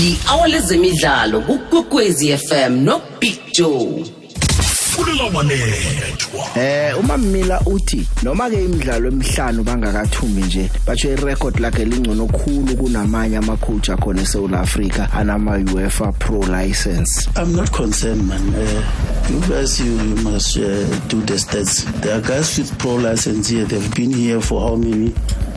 leli awalezemidlalo kukwekwezi FM no Big Joe. Fulela wanethwa Eh uma Mila uthi noma ke imidlalo emihlanu bangakathumbi nje batsho irecord lakhe lingcono khulu kunamanye ama coach akhona eSouth Africa anama UEFA Pro license. I'm not concerned, man. Uh, you guys, you, you must uh, do the stats. There are guys with pro license here. They've been here for how many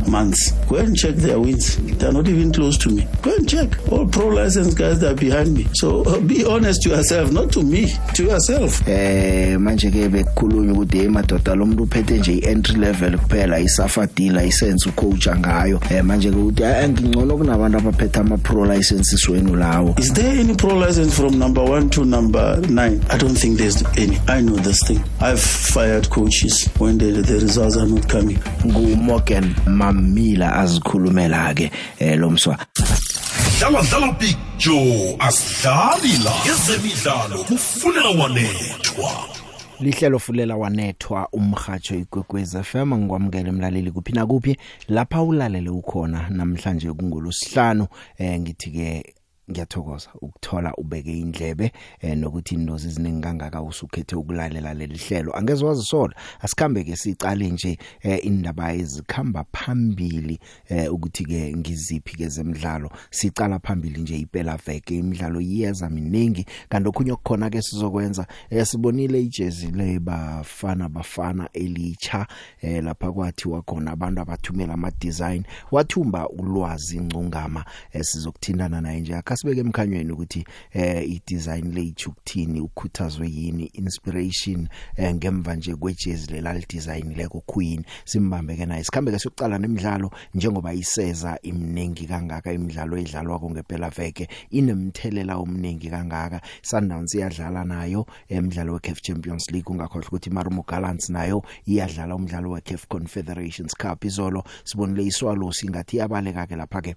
months? Go and check their wins. They're not even close to me. Go and check. All pro license guys that are behind me. So uh, be honest to yourself, not to me, to yourself. Eh manje ke bekukhulunywa ukuthi hey madoda lo muntu uphethe nje ientry level kuphela isafa D license ucoach ngayo. Eh manje ke uthi "Ah, ngingcono kunabantu abaphethe ama pro licenses wenu lawo. Is there any pro license from number one to number nine? I don't think there's any. I know this thing. I've fired coaches when the, the results are not coming. Ngu Morgan Mamila azikhulumela ke eh lo mswa. dlala dlala big joe asidlali la ezemidlalo kufulela wanethwa lihlelo fulela wanethwa umhajo igwegwez FM ngikwamukele emlaleli kuphi na kuphi lapha ulalele ukhona namhlanje kungolosihlanu eh ngithi ke ngiyathokoza ukuthola ubeke indlebe eh nokuthi indozi eziningi kangaka usukhethe ukulalela leli hlelo. Angeze wazisola asikhambe ke sicale nje eh indaba ezikhamba phambili eh ukuthi ke ngiziphi ke zemidlalo. Sicala phambili nje iphela veke imidlalo iyeza miningi. Kanti okhunye okukhona ke sizokwenza eh sibonile ijezi le bafana bafana elicha eh lapha kwathi wakhona abantu abathumela ama design wathumba ulwazi ngcungama eh, sizokuthindana naye nje. Akasibeke emkhanyweni ukuthi eh i design leyithi ukuthini ukhuthazwe yini inspiration eh, ngemva nje kwejezi lelali design leko queen. Simbambeke naye sikhambe ke sokucala nemidlalo njengoba iseza imningi kangaka imidlalo edlalwa ko ngempela veke. Inemthelela omningi kangaka. Sundowns iyadlala nayo emidlalo weCAF Champions League ungakhohlwa ukuthi Marumo Gallants nayo iyadlala umdlalo weCAF Confederations Cup. Izolo sibonile iswalo singathi yabaleka ke lapha ke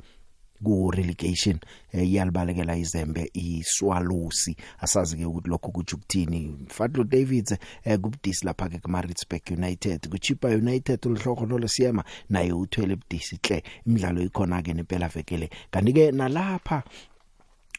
ku relegation eh, iyalibalekela izembe iswalusi. Asazi ke ukuthi lokho kuthi ukuthini. Fadlu Davids eh, kubudisi lapha ke kuMaritzburg United kuchipa United ulhloko lo lesiyema naye uthwele ubudisi hle imidlalo ikhona ke nempela vekele kanti ke nalapha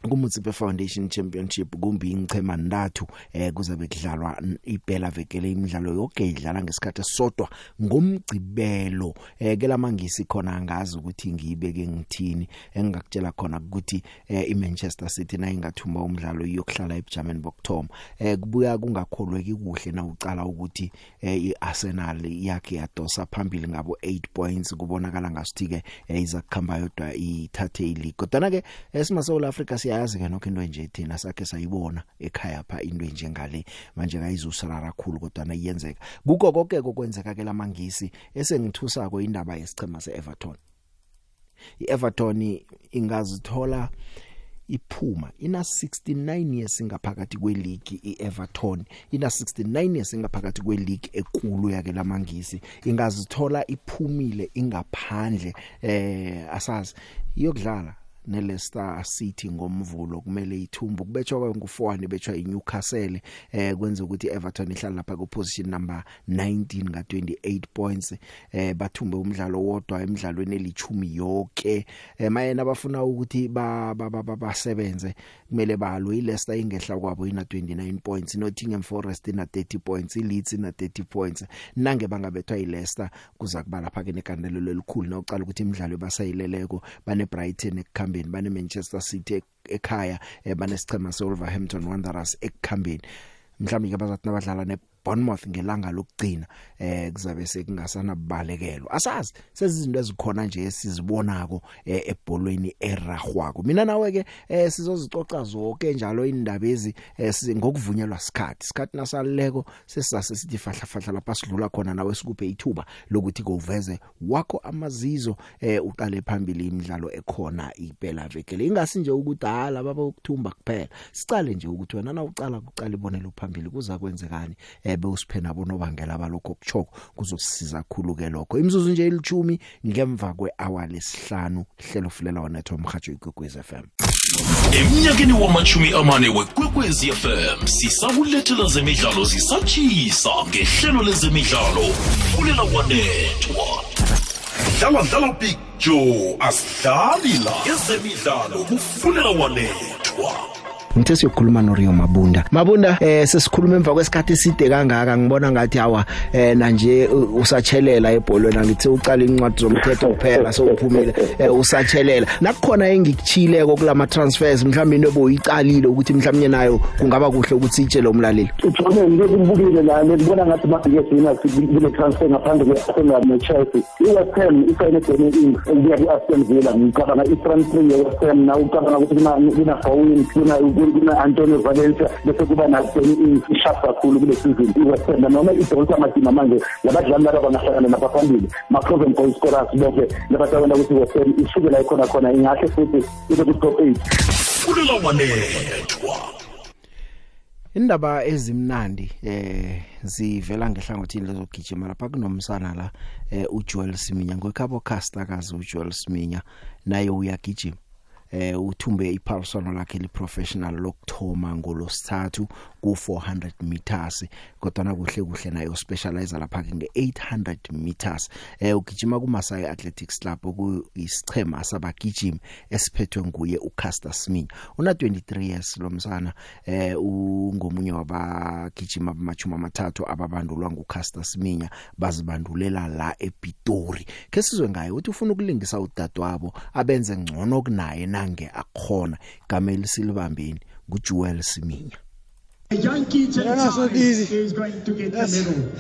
kuMutsipe Foundation Championship kumbi ingchema ndathu eh kuzabe kudlalwa iphela vekele imidlalo yonke idlala ngesikhathi sodwa ngomgcibelo. Eh ke lamangisi khona angazi ukuthi ngiyibeke ngithini engakutshela khona ukuthi eh iManchester City na ingathumba umdlalo iyokuhlala eBerman bokthoma eh kubuya kungakholweki kuhle na ucala ukuthi eh iArsenal yakhe yadosa phambili ngabo 8 points kubonakala ngasuthi ke eh, iza kukhamba yodwa ithathe ileague. Kodwa ke esima South Africa siyazi ke nokho into nje thina sakhe sayibona ekhaya pha into njengale manje kayizusala kakhulu kodwa na iyenzeka kuko konke kokwenzeka ke lamangisi esengithusako indaba yesichema seEverton. iEverton ingazithola iphuma ina 69 years ngaphakathi kweleague iEverton ina 69 years ngaphakathi kweleague ekulu yake lamangisi ingazithola iphumile ingaphandle eh asazi iyokudlala. neLeicester City ngomvulo kumele ithumbu kubetshwa ngu4 betshwa iNewcastle eh kwenza ukuthi Everton ihlala lapha ku position number 19 nga 28 points. Eh bathumbe umdlalo wodwa emidlalweni elichumi yonke eh mayena abafuna ukuthi ba basebenze kumele balwe. iLeicester ingehla kwabo ina 29 points Nottingham Forest ina 30 points iLeeds ina 30 points. Nange bangabethwa iLeicester kuza kuba lapha ke nekandelelo elikhulu. Na uqala ukuthi imidlalo basayileleko bane Brighton ekukhambeni bane Manchester City ekhaya banesichema seWolverhampton Wanderers ekukhambeni mhlawumbe ke bazathi nabadlala ne Bournemouth ngelanga lokugcina eh kuzabe sekungasana balekelo asazi sezizinto ezikhona nje esizibonako eh, ebholweni eragwako mina nawe ke eh, sizozicoca zonke njalo indaba ezi eh, ngokuvunyelwa sikhathi. Sikhathi nasaleko sesase sithi fahla fahla lapha sidlula khona nawe sikuphe ithuba lokuthi koveze wakho amazizo eh, uqale phambili imidlalo ekhona iphela vekele. Ingasi nje ukudala baba ukuthumba kuphela. Sicale nje ukuthi wena na ucala kuqala ibonelo phambili kuza kwenzekani eh, ebe usiphena bonobangela abalokho kuchoko kuzosisiza kakhulu ke lokho. Imizuzu nje elithumi ngemva kwehour lesihlanu hlelo fulela wanetho umhajo igwegwez FM emnyakeni wamachumi amane wekwekwezi fm sisakulethela zemidlalo zisatshisa ngehlelo lezemidlalo fulela wanethwa. Dlala dlala picture asidlali la. Ezemidlalo kufunela walethwa ngithe siyokhuluma noRio Mabunda. Mabunda eh sesikhuluma emva kwesikhathi eside kangaka ngibona ngathi hawa eh nanje u- usatshelela ebholweni ngithi uqala incwadi zomthetho kuphela sowuphumile eh, usatshelela. Nakukhona engikuchileko kulama transfers mhlawumbe into boyicalile ukuthi mhlawumnye nayo kungaba kuhle ukuthi itshele umlaleli. Uthole ngeke ngibukile nalo ngibona ngathi mafike sina kule transfer ngaphandle kwe-Arsenal ne-Chelsea. i-West Ham isayine Danny Ings ukuya ku-Aston Villa. Ngicabanga i-front three ye-West Ham na ucabanga ukuthi kuna- kuna Bowen kuna kuna Antonio Valencia bese kuba na Danny Ings ishap kakhulu kule season i-West Ham noma idonsa amadima manje labadlali laba bangahlangana nabaphambili ma-proven goal scorers bonke labatabona ukuthi i-West Ham isuke la ikhona khona ingahle futhi ibe ku-top eight. Funela walethwa indaba ezimnandi eh zivela ngehlangothini lezogijima lapha kunomsana la eh uJoel Siminya ngokhabo caster kazi uJoel Siminya naye uyagijima. Eh uthumbe iphaliswano lakhe liprofessional lokthoma ngolosithathu ku400 meters kodwa na kuhle kuhle nayo specializer lapha ke nge800 meters. Eh ugijima kuMasai Athletics Club okuyisichema sabagijimi esiphethwe nguye uCaster Siminya una 23 years lo msana eh ungomunye wabagijima abamachuma amathathu ababandulwa nguCaster Siminya bazibandulela la ePitori. Ke sizwe ngaye uthi ufuna ukulingisa udadewabo abenze ngcono kunaye nange akhona igama elisilibambeni nguJuel Siminya A no, it's not easy. is going to get Yes. the medal.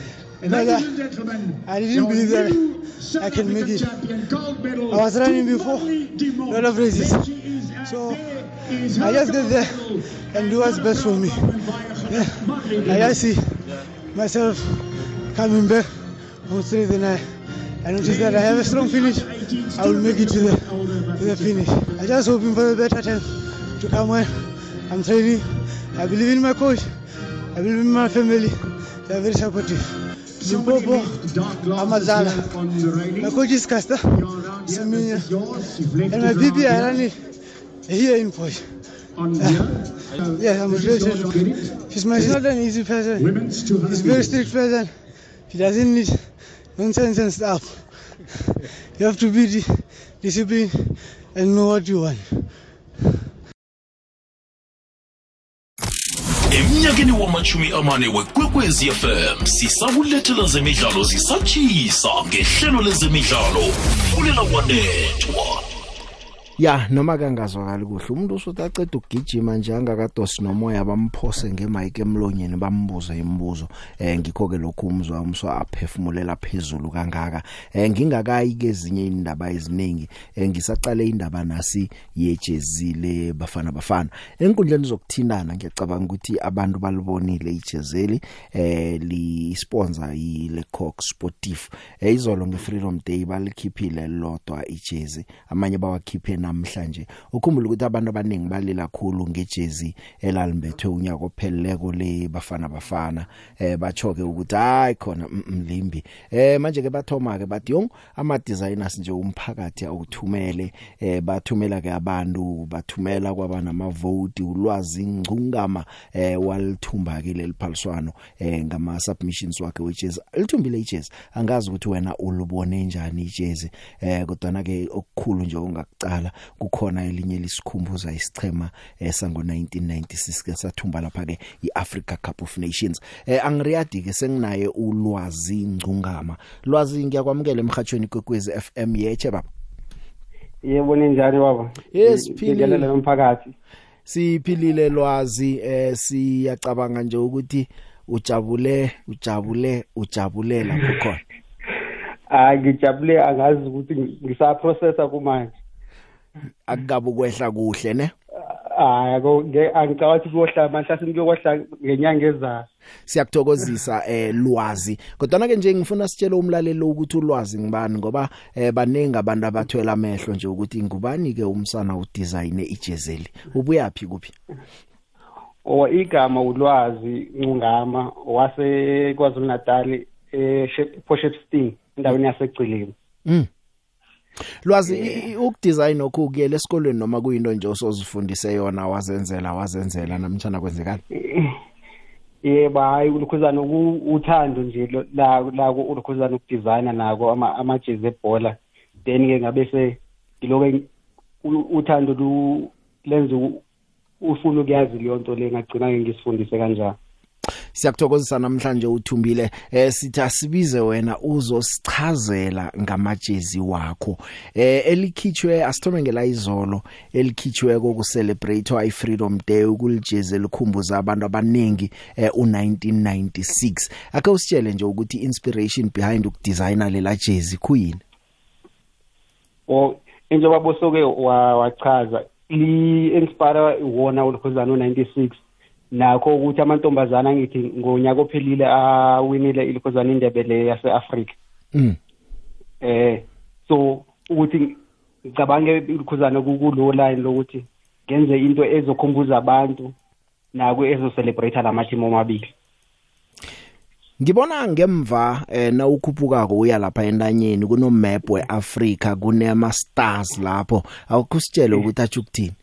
You know Ladies that- and gentlemen, I didn't believe that I can make it. medal, I was running before, Dumont. lot of races. And So, I just get there and do what's best for me. Yeah. I just see myself coming back on straight and I, I notice that I have a strong finish. I will make it to the to the finish. I just hoping for the better time to come when I'm training. I believe in my coach. I believe in my family. They are very supportive. Limpopo, Amazala. My coach is Casta. Siminya. And my PP, I run it here in Posh. Yeah, I'm motivated. He's my- not an easy person. He's a very strict person. He doesn't need nonsense and stuff. You have to be di- disciplined and know what you want. Emnyakeni wamachumi amane wekwekwezi fm sisakulethela zemidlalo zisatshisa ngehlelo lezemidlalo fulela wanethwa ya noma kangazwakali kuhle umuntu usuthi aqeda ukugijima nje angakadosi nomoya bamphose ngemike emlonyeni bambuze imibuzo eh ngikho ke lokhu umzwa umswa aphefumulela phezulu kangaka. Eh ngingakayi ke ezinye indaba eziningi eh, ngisaqale indaba nasi yejezile bafana bafana. Enkundleni zokuthindana ngiyacabanga ukuthi abantu balibonile ijezeli eh li sponsor yile Cox Sportif. Eh izolo ngeFreedom Day balikhiphile lodwa ijezi amanye bawakhiphe namhlanje. Ukhumbula ukuthi abantu abaningi balila kakhulu ngejezi elalimbethwe unyaka opheleleko le bafana bafana. Eh bachoke ukuthi hayi khona mm, mm, limbi. Eh manje ke bathoma ke bathi yong ama designers nje umphakathi awuthumele. Eh bathumela ke abantu bathumela kwaba nama vote ulwazi ngcungama eh walithumba ke leliphaliswano eh ngama submissions wakhe wejezi. Lithumbile ijezi? Angazi ukuthi wena ulubone njani ijezi. Eh kodwa na ke okukhulu nje ongakucala kukhona elinye lisikhumbuza isichema eh, sango 1996 ke sathumba lapha ke iAfrica Cup of Nations. Eh angiriyadi ke senginaye ulwazi ngcungama. Lwazi ngiyakwamukela emhathweni kwekwezi FM yeche baba? Yebo ninjani baba? Yes, philile. Ngibingelela nomphakathi. Siphilile lwazi eh siyacabanga nje ukuthi ujabule ujabule ujabulela kukhona. Hayi ngijabule angazi ukuthi ngisaprocessa kumanje. Akukabe kwehla kuhle ne? Hayi angicabangi ukuthi kuyohlala manje kuyokwehla ngenyanga ezayo. Siyakuthokozisa eh lwazi. Kodwa ke nje ngifuna sitshele umlaleli ukuthi ulwazi ngibani ngoba eh baningi abantu abathwela amehlo nje ukuthi ngubani ke umsana udesign ijezeli? Ubuyapi kuphi? O igama ulwazi ncungama wase KwaZulu Natal eh Potchefstroom endaweni yasegcileni mm. Lwazi i- i- ukudesign okukuyela esikolweni noma kuyinto nje osozifundise yona wazenzela wazenzela namtjana kwenzekala yebo hayi ulukhuzana uthando nje lo- la la ulukhuzana ukudesigna nako ama amajezi ebhola. Then ke ngabe se ngiloke u- uthando lu lenza u- ufuna ukuyazi leyo nto le ngagcina ke ngisifundise kanjani Siyakuthokozisa namhlanje uthumbile eh sithi asibize wena uzosichazela ngamajezi wakho. Eh elikhitshwe asithome ngela izolo elikhitshwe ku celebrate i Freedom Day ukulijezi elikhumbuza abantu abaningi eh u1996 ake usitshele nje ukuthi inspiration behind ukudesigner lela jezi kuyini o njengoba bosoke wa- wachaza li-inspire wona ulikhuzana u-96 nakho ukuthi amantombazana angithi ngonyaka ophelile awinile ilikhuzana indebe le yase-afrika. Mm. Eh so ukuthi ngicabange ilikhuzana kulo line lokuthi ngenze into ezokhumbuza abantu nako ezocelebrate lamateam omabili Ngibona ngemva eh na ukhuphukako uya lapha entanyeni kuno map weAfrica kunema stars lapho. Awukusitshele ukuthi athi ukuthini.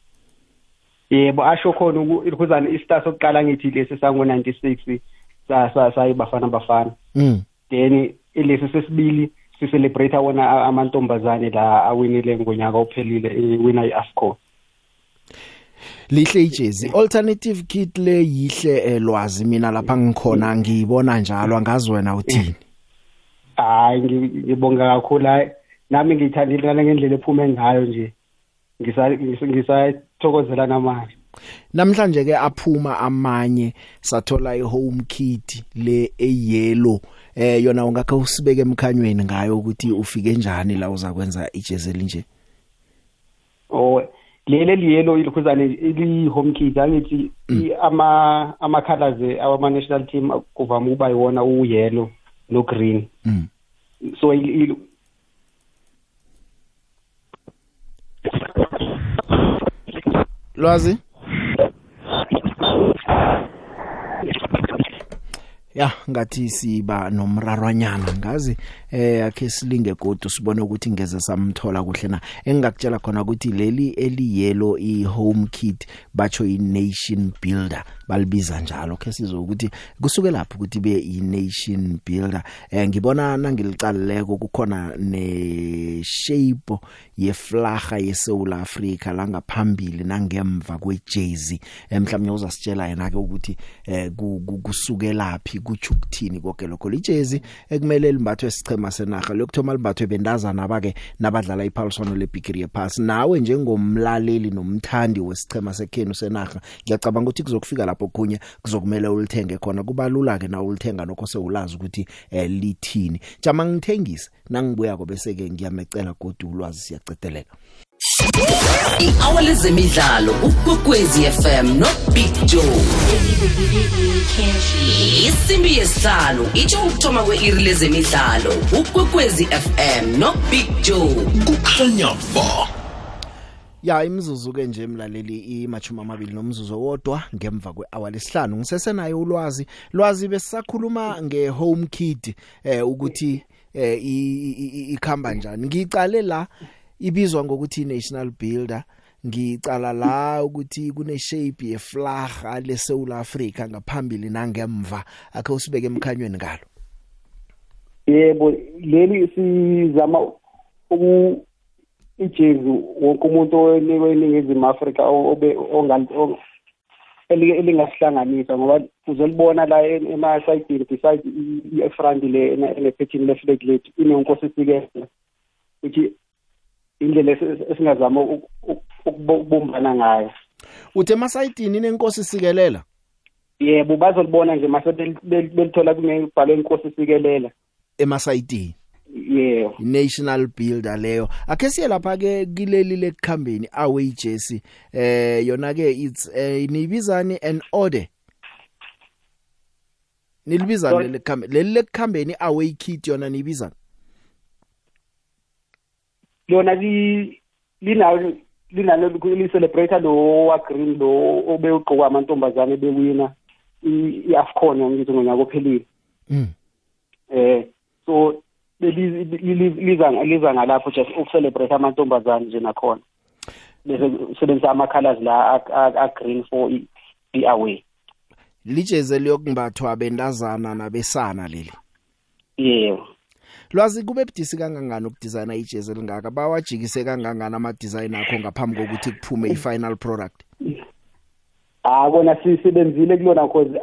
Yebo asho khona uku- ilikhuzana istar sokuqala ngithi lesi sango-96 sa- sa- sayibafana bafana mm. Then ilesi sesibili sicelebrate wona a- amantombazane la awinile ngonyaka ophelile iwina i-afcon lihle ijezi. Alternative kit le yihle eh, lwazi mina lapha ngikhona ngiyibona njalo. Angazi wena uthini? Hayi ngi- ngibonga kakhulu. Hayi nami ngiyithandile ngale ngendlela ephume ngayo nje. Ngisa- ngisa- ngisathokozela namanje. Namhlanje ke aphuma amanye sathola ihome kit le eyellow. Eh yona ungakho usibeke emkhanyweni ngayo ukuthi ufike njani la uzakwenza ijezi elinje o leli liyelo ilikhuzane ili-home kit angithi i- ama ama-colors awama-national team kuvame ukuba yiwona uyellow no-green. Mm. So il- il- lwazi? Ya ngathi siba nomrarwanyana ngazi? Eh akhe silinge godu sibone ukuthi ngeze samthola kuhle na. Engakutshela khona ukuthi leli eliyelo i home kit bacho i nation builder balibiza njalo. Ke sizokuthi kusuke lapho ukuthi be i nation builder. Eh ngibona nangilicaleleko kukhona ne shape yeflaga yeSouth Africa la ngaphambili nangemva kwejersey. Emhlawumnye uzasitshela yena ke ukuthi eh ku- ku- kusukelaphi kuthi ukuthini konke lokho. Lijezi ekumele limbathwe sichema senaga lokthoma limbathwe bendazana abake nabadlala iphaliswano lebigiri yephasi nawe njengomlaleli nomthandi wesichema sekhenu senaga ngiyacabanga ukuthi kuzokufika lapho kunye kuzokumele ulithenge khona. Kubalula ke na ulithenga nokho sewulazi ukuthi eh, lithini. Jama ngithengise nangibuya ko bese ke ngiyamecela godu ulwazi siyacedelela i-hour lezemidlalo ukwekwezi fm no big joe. Isimbi yesihlanu itsho ukuthoma kwe-iri lezemidlalo ukwekwezi fm no big joe. Kukhanya ba. Ya imizuzu ke nje mlaleli imachuma amabili nomzuzu wodwa ngemva kwehour lesihlanu. Ngisesenayo ulwazi. Lwazi besisakhuluma ngehome kit eh ukuthi eh i- i- i- ikhamba njani. Ngicale la ibizwa ngokuthi national builder. Ngicala la ukuthi kune shape ye flag le South Africa ngaphambili nangemva akhe usibeke emkhanyweni ngalo. Yebo leli sizama uku ijezi wonke umuntu onikwe eningizimu afrika o- obe ongal- o- eli- elingasihlanganisa ngoba uzolibona la em- emasayidini beside i- i-front le ene- enephethini le-flag lethu inenkosi isikele ukuthi indlela esi- esingazama uku- uku- ukubumbana ngayo. Uthe emasayidini nenkosi sikelela yebo bazolibona nje mase bel- bel- belithola kunebhalwe inkosi isikelela. Emasayidini? Yebo. National builder leyo. Akhe siye lapha ke kileli lekukhambeni away jersey. Eh yona ke it's eh, nibizani an order. Nilibiza Sorry? leli lekhambe leli lekukhambeni away kit yona nibiza lona li linalo linalo li-celebrate lo wa-green lo obewugqoka amantombazane bewina i- i-afcon ngithi ngonyaka ophelile. Mm. eh so beli- li- li- liza liza ngalapho just ukucelebrate amantombazane nje nakhona. Bese usebenzisa ama-colors la a- a- a-green for i- i-away. Lijeze liyokumbathwa bendazana nabesana leli. Yebo. Lwazi kube budisi kangangani ukudesigna ijezi elingaka? Bawajikise kangangani ama design akho ngaphambi kokuthi kuphume i final product? Ah kona sisebenzile kulona cause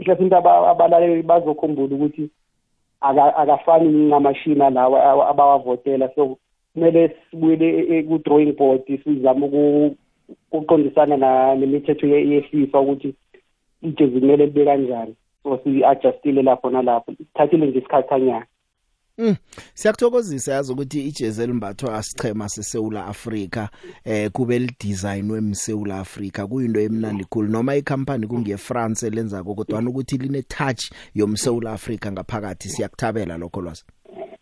mhlawumbe aba- abalaleli bazokhumbula ukuthi aka- akafani ngamashina lawa abawavotela. So kumele sibuyele ku drawing board sizame uku- ukuqondisana na nemithetho ye- yeFIFA ukuthi ijezi kumele libe kanjani. So si-adjustile lapho nalapho. Sithathile nje isikhathanyana Mm. Siyakuthokozisa yazi ukuthi ijezi elimbathwa asichema seSouth Africa eh kube lidesignwe eMsouth Africa kuyinto emnandi cool noma icompany kungiye France elenza kodwa ukuthi line touch yomSouth Africa ngaphakathi siyakuthabela lokho lwazi.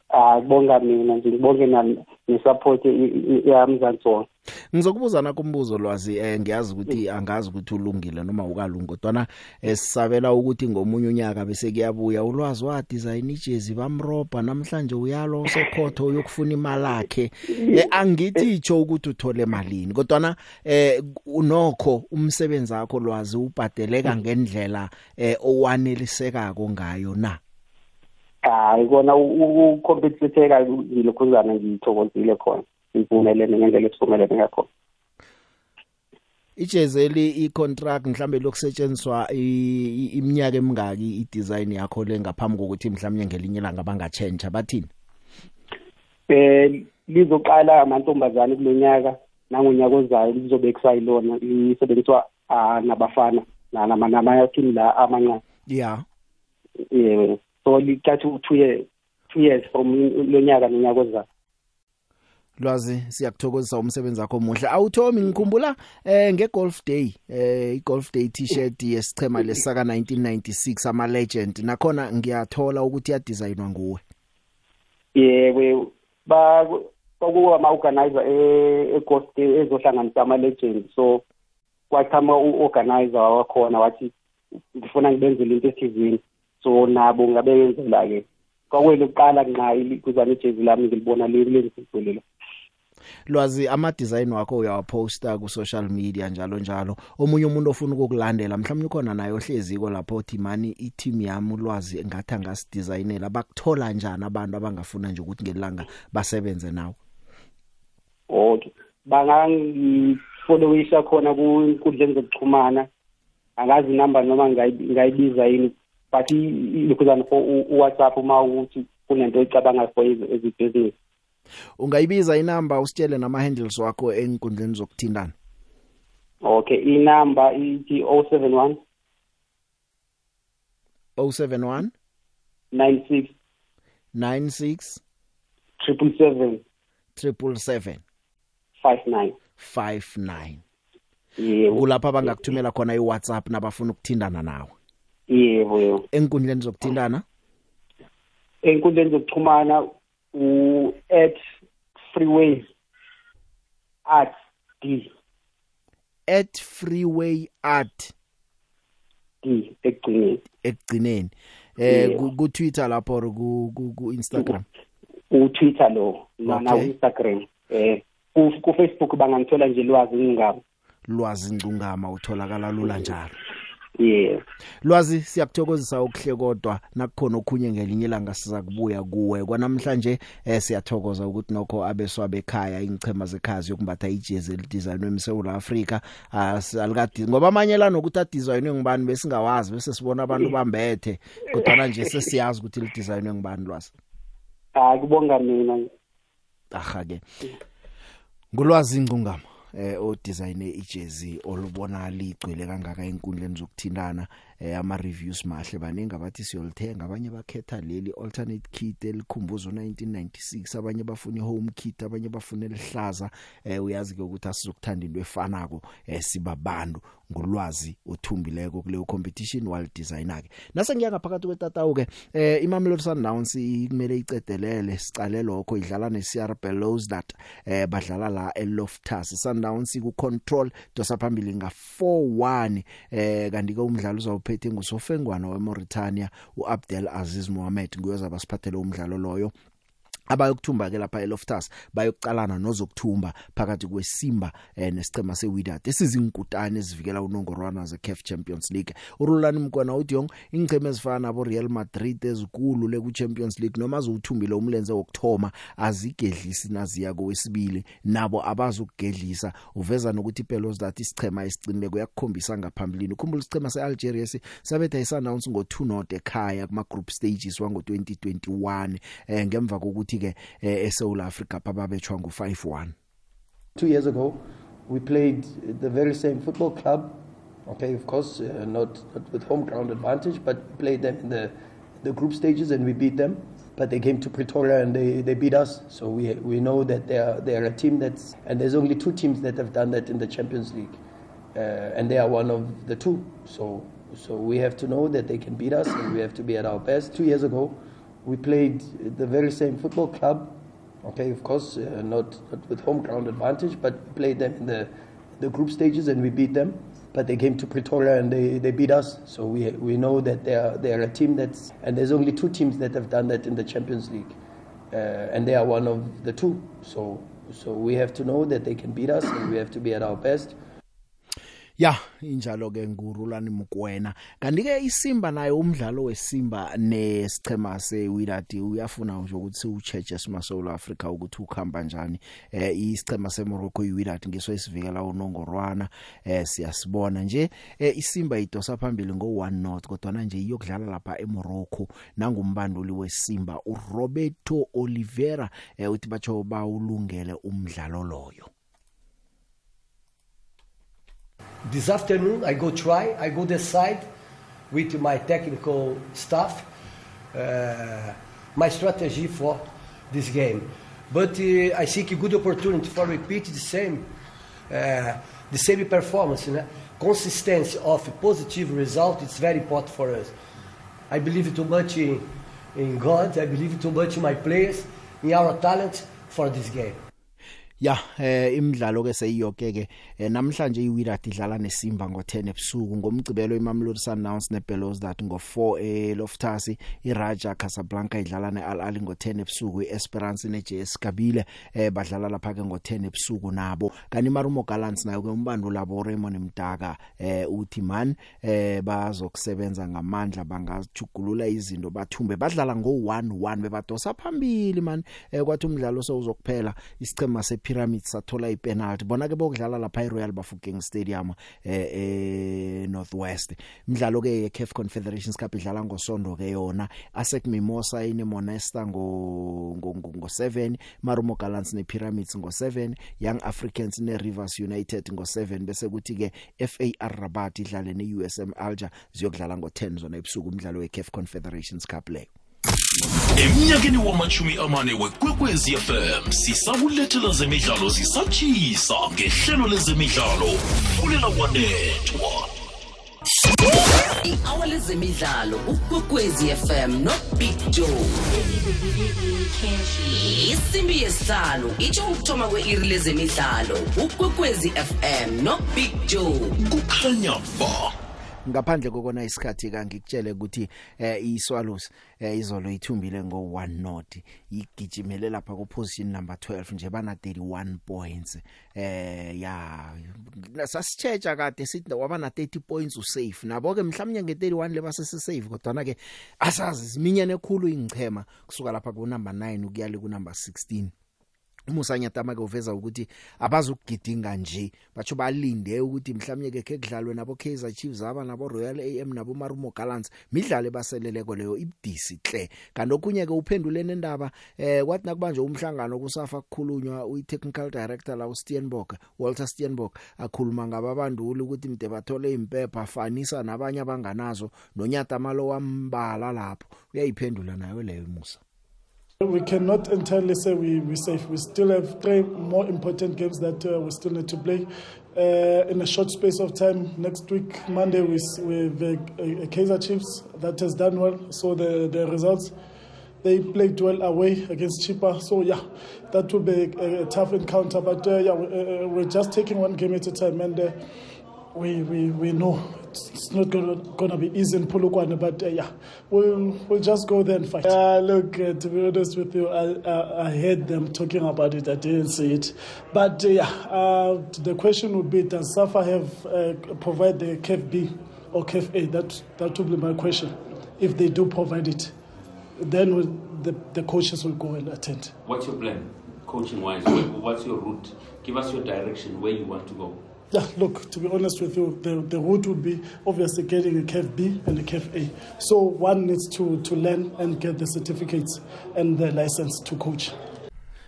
Ah kubonga mina nje ngibonge na nesupport yamzansi wonke Ngizokubuza na kumbuzo lwazi eh ngiyazi ukuthi angazi ukuthi ulungile noma ukalungi kodwa eh sisabela ukuthi ngomunye unyaka bese kuyabuya ulwazi wa design ijezi bamroba namhlanje uyalo usekhotho uyokufuna imali yakhe eh angithi icho ukuthi uthole malini kodwa eh unokho umsebenzi wakho lwazi ubhadeleka ngendlela eh owanelisekako ngayo na? Hayi kona ucompetitheka ngilokhuzana ngithokozile khona. Impumelelo ngendlela esivumelene ngakhona. Ijezeli icontract mhlambe lokusetshenziswa i- i- iminyaka emingaki idesign yakho le ngaphambi kokuthi mhlawumnye ngelinye ilanga bangachange bathini? Eh lizoqala amantombazane kulonyaka nangonyaka ozayo lizobe kusayilona lisebenziswa ah, nabafana namayathini la amancane. Yeah eh so lithatha u-two years two years from lonyaka nonyaka ozayo lwazi siyakuthokozisa umsebenzi wakho muhle awuthomi ngikhumbula eh ngegolf day eh igolf day t-shirt yesichema lesaka 1996 ama legend nakhona ngiyathola ukuthi ya designwa nguwe. Yebo ba kwakuwa ama-organizer e-ghost day ezohlanganisa ama-legend. So kwachama u-organizer wakhona wathi ngifuna ngibenzele into ethizini so nabo ngabeyenzela-ke kwakuyelokuqala nqa kuzana ijezi lami ngilibona lenziselela lwazi ama design wakho uyawaposta ku social media njalo njalo. Omunye umuntu ofuna ukukulandela mhlawumnye ukhona naye ohleziko lapho uthi mani i team yami ulwazi ngathi angasidesignela bakuthola njani abantu abangafuna nje ukuthi ngelanga basebenze nawe? Okay bangangifollowisha khona kunkundleni zokuxhumana. Angazi inamba noma ngayi- ngayibiza yini. But ilokhuzana for u-whatsapp uma ukuthi kunento oyicabanga for ezibhizinisi ungayibiza inamba usitshele nama handles wakho enkundleni zokuthindana okay inamba ithi 071 071 96 96 777 777 59 59 yebo kulapha abangakuthumela khona iWhatsApp nabafuna ukuthindana nawe. Yebo yebo. Enkundleni zokuthindana enkundleni zokuxhumana u at freeway at d. @freeway art d ekugcineni. Ekugcineni. Eh ku Twitter lapho or ku ku, Instagram u-twitter lo nana Okay. u-instagram. Eh ku- ku-facebook bangangithola nje lwazi ngingabo. Lwazi ncungama utholakala lula njalo. Yeah lwazi siyakuthokozisa ukuhle kodwa nakukhona okhunye ngelinye ilanga siza kubuya kuwe. Kwanamhlanje eh siyathokoza ukuthi nokho abeswa bekhaya ingchema zekhazi yokumbatha ijezi elidesignwe eMsouth Africa alikadi ngoba amanye la nokuthi adesignwe ngibani besingawazi bese sibona abantu bambethe. Kodwa nje sesiyazi ukuthi lidesignwe ngibani lwazi. Hayi kubonga mina. Aha ke ngulwazi ingcungama eh o design ijezi olubona ligcwele kangaka enkundleni zokuthindana eh ama reviews mahle baningi abathi siyolithenga abanye bakhetha leli alternate kit elikhumbuzo 1996 abanye bafuna home kit abanye bafuna elihlaza. Eh uyazi ke ukuthi asizokuthanda into efanako eh sibabantu ngolwazi othumbileko kuleyo competition wal designer ke. Nase ngiya ngaphakathi kwetatawu ke eh imamelodi sundowns kumele icedelele sicale lokho idlala ne CR Belouizdad eh badlala la eLoftus. Sundowns ku control dosa phambili nga 4-1 eh kanti ke umdlalo uzawuphethe ngusofengwana weMauritania uAbdel Aziz Mohamed nguyoza basiphathele umdlalo loyo. Abayokuthumba ke lapha eLoftus bayokucalana nozokuthumba phakathi kweSimba eh, nesicema seWydad esizinkutane ezivikela unongorwana zeCAF Champions League. Urulani mkwana uDiong ingceme ezifana nabo Real Madrid ezikulu le ku Champions League noma azuthumbile umlenze wokthoma azigedlisi naziya kowesibili. Nabo abazukugedlisa. Uveza nokuthi Pelosdat isicema esicinile kuyakukhombisa ngaphambilini. Ukhumbula isicema seAlgeria sabetha isannounce ngo2 not ekhaya kuma group stages wango 2021 eh, ngemva kokuthi ke eh, eSouth Africa bababetshwa ngo51 Two years ago, we played the very same football club. Okay, of course, uh, not, not with home ground advantage, but played them in the, the group stages and we beat them. But they came to Pretoria and they, they beat us. So we, we know that they are, they are a team that's, and there's only two teams that have done that in the Champions League. Uh, and they are one of the two. So, so we have to know that they can beat us and we have to be at our best. Two years ago, we played the very same football club Okay, of course, uh, not, not with home ground advantage, but we played them in the, the group stages and we beat them. But they came to Pretoria and they, they beat us. So we, we know that they are, they are a team that's, and there's only two teams that have done that in the Champions League. Uh, and they are one of the two. So, so we have to know that they can beat us and we have to be at our best. Ya injalo ke ngurulani mkwena. Kanti ke isimba nayo umdlalo wesimba nesichema seWydad uyafuna nje ukuthi ucheche sima South Africa ukuthi ukhamba njani. Eh isichema seMorocco iWydad ngiso esivikela unongorwana eh siyasibona nje. Eh, isimba idosa phambili ngo 1 not kodwa manje iyokudlala lapha eMorocco. Nangumbanduli wesimba uRoberto Oliveira eh, uthi bacho bawulungele umdlalo loyo. This afternoon, I go try, I go decide with my technical staff uh, my strategy for this game. But uh, I think a good opportunity for repeat the same, uh, the same performance. You know? Consistency of positive result is very important for us. I believe too much in, in God. I believe too much in my players, in our talent for this game. Ya eh imidlalo ke seyiyoke ke eh, namhlanje iWydad idlala neSimba ngo10 ebusuku ngomgcibelo iMamelodi Sundowns neBellows that ngo4 eLoftus iRaja Casablanca idlala neAl Ahly ngo10 ebusuku iEsperance neJS Kabile eh badlala lapha ke ngo10 ebusuku nabo. Kanti Marumo Gallants nayo ke umbando labo Raymond Mdaka eh uthi man eh bazokusebenza ngamandla bangajugulula izinto bathumbe. Badlala ngo1-1 bebadosa phambili man. Eh kwathi umdlalo sowuzokuphela isicema se Pyramids sathola ipenalty bona ke bokudlala lapha eRoyal Bafokeng Stadium eh eh Northwest. Imidlalo ke yeCAF Confederations Cup idlala ngosondo ke yona ASEC Mimosa ine Monesta ngo ngo 7 Marumo Gallants ne Pyramids ngo 7 Young Africans ne Rivers United ngo 7 bese kuthi ke FAR Rabat idlale ne USM Alger ziyokudlala ngo 10 zona ebusuku umdlalo weCAF Confederations Cup leyo. Emnyakeni wamachumi amane wekwekwezi fm sisakulethela zemidlalo zisatshisa ngehlelo lezemidlalo fulela wanethwa i-hour lezemidlalo ukwekwezi fm nobig joe. Isimbi yesihlanu itsho ukuthoma kwe-iri lezemidlalo ukwekwezi fm nobig joe. Kukhanya ba. Ngaphandle kokona isikhathi ka ngikutshele ukuthi eh iSwallows eh izolo ithumbile ngo 1 not igijimele lapha ku position number 12 nje bana 31 points. Eh ya sasitsheja kade sithi wabana 30 points usafe. Nabo ke mhlawumnye nge31 lebase safe kodwa na ke asazi ziminyane ekhulu ingchema kusuka lapha ku number 9 ukuyale ku number 16 Musa Nyatama ke uveza ukuthi abazukugidinga nje batsho balinde ukuthi mhlawumnye ke kudlalwe nabo Kaizer Chiefs aba nabo Royal AM nabo Marumo Gallants midlalo baseleleko leyo ibdisi hle kanti okunye ke uphendule nendaba eh kwathi nakubanje umhlangano kusafa kukhulunywa uyi technical director la uSteenbok Walter Steenbok akhuluma ngababanduli ukuthi mde bathole impepha fanisa nabanye abanganazo nonyatama lo wambala lapho. Uyayiphendula nayo leyo Musa. We cannot entirely say we, we're safe. We still have three more important games that uh, we still need to play uh, in a short space of time. Next week, Monday, have a, a, a Kaiser Chiefs that has done well. So the, the results, they played well away against Chipa. So yeah, that will be a, a tough encounter. But uh, yeah, we, uh, we're just taking one game at a time. And uh, we, we, we know it's, it's not gonna, gonna be easy in Polokwane, but uh, yeah, we'll we'll just go there and fight. Uh, look, uh, to be honest with you, I, I I heard them talking about it. I didn't see it, but uh, yeah, uh, the question would be: Does Safa have uh, provide the KFB or KFA? That that would be my question. If they do provide it, then we'll, the the coaches will go and attend. What's your plan, coaching wise? What's your route? Give us your direction where you want to go. Yeah, look, to be honest with you, the, the route would be obviously getting a CAF B and a CAF A. So one needs to, to learn and get the certificates and the license to coach.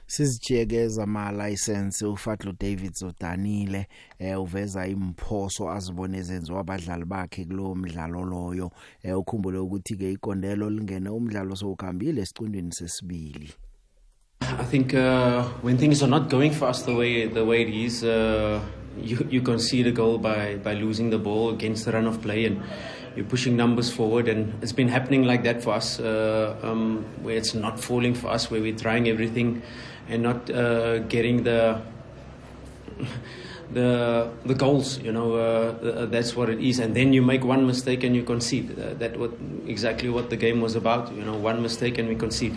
sizijekeza ama license uFatlo David Zodanile eh uveza imphoso azibone ezenziwa abadlali bakhe kulo mdlalo loyo eh ukhumbule ukuthi ke ikondelo lingene umdlalo sowukhambile esicundweni sesibili I think uh, when things are not going for us the way the way it is, uh, you you concede a goal by by losing the ball against the run of play, and you're pushing numbers forward, and it's been happening like that for us, uh, um, where it's not falling for us, where we're trying everything, and not uh, getting the. The the goals, you know, uh, that's what it is, and then you make one mistake and you concede. Uh, that what exactly what the game was about, you know, one mistake and we concede.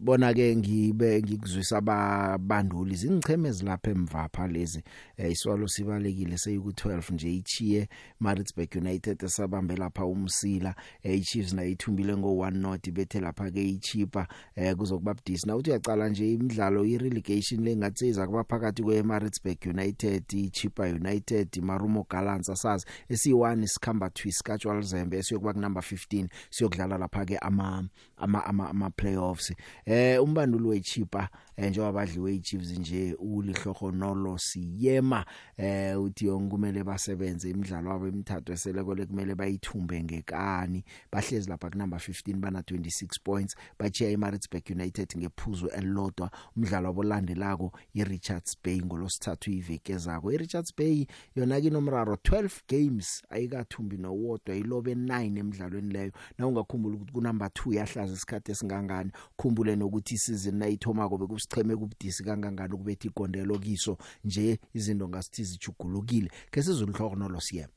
Bona ke ngibe ngikuzwisa ababanduli zingicheme ezilapha emva pha lezi eh, iswalo sibalekile seyiku 12 nje ichiye Maritzburg United esabambe lapha umsila eh, iChiefs na ithumbile ngo 1 not bethe lapha ke ichipa eh, kuzokuba budisi. Na uthi uyacala nje imidlalo irelegation lengatsiza kuba phakathi kwe Maritzburg United iChipa United Marumo Gallants asazi esi1 sikhamba twist casual Zembe esiyokuba ku number 15 siyokudlala lapha ke ama ama, ama playoffs eh umbanduli wechipa eh, njengoba badliwe iChiefs nje ulihloho nolo siyema. Eh uthi yonkumele basebenze imidlalo wabo emithathu eselekole kumele bayithumbe ngekani. Bahlezi lapha ku number 15 bana 26 points. Bachiya iMaritzburg United ngephuzu elilodwa. Umdlalo wabo landelako iRichards Bay ngolosithathu iveke ezako iRichards Bay yona kinomraro 12 games ayikathumbi nowodwa ilobe 9 emidlalweni leyo. Na ungakhumbula ukuthi ku number 2 yahlaza isikhathi esingangani khumbule nokuthi isizini nayithoma kobe kusicheme kubudisi kangangani ukubetha igondelo kiso nje izinto ngasithi zijugulukile ke sizuluhloko nolosiyema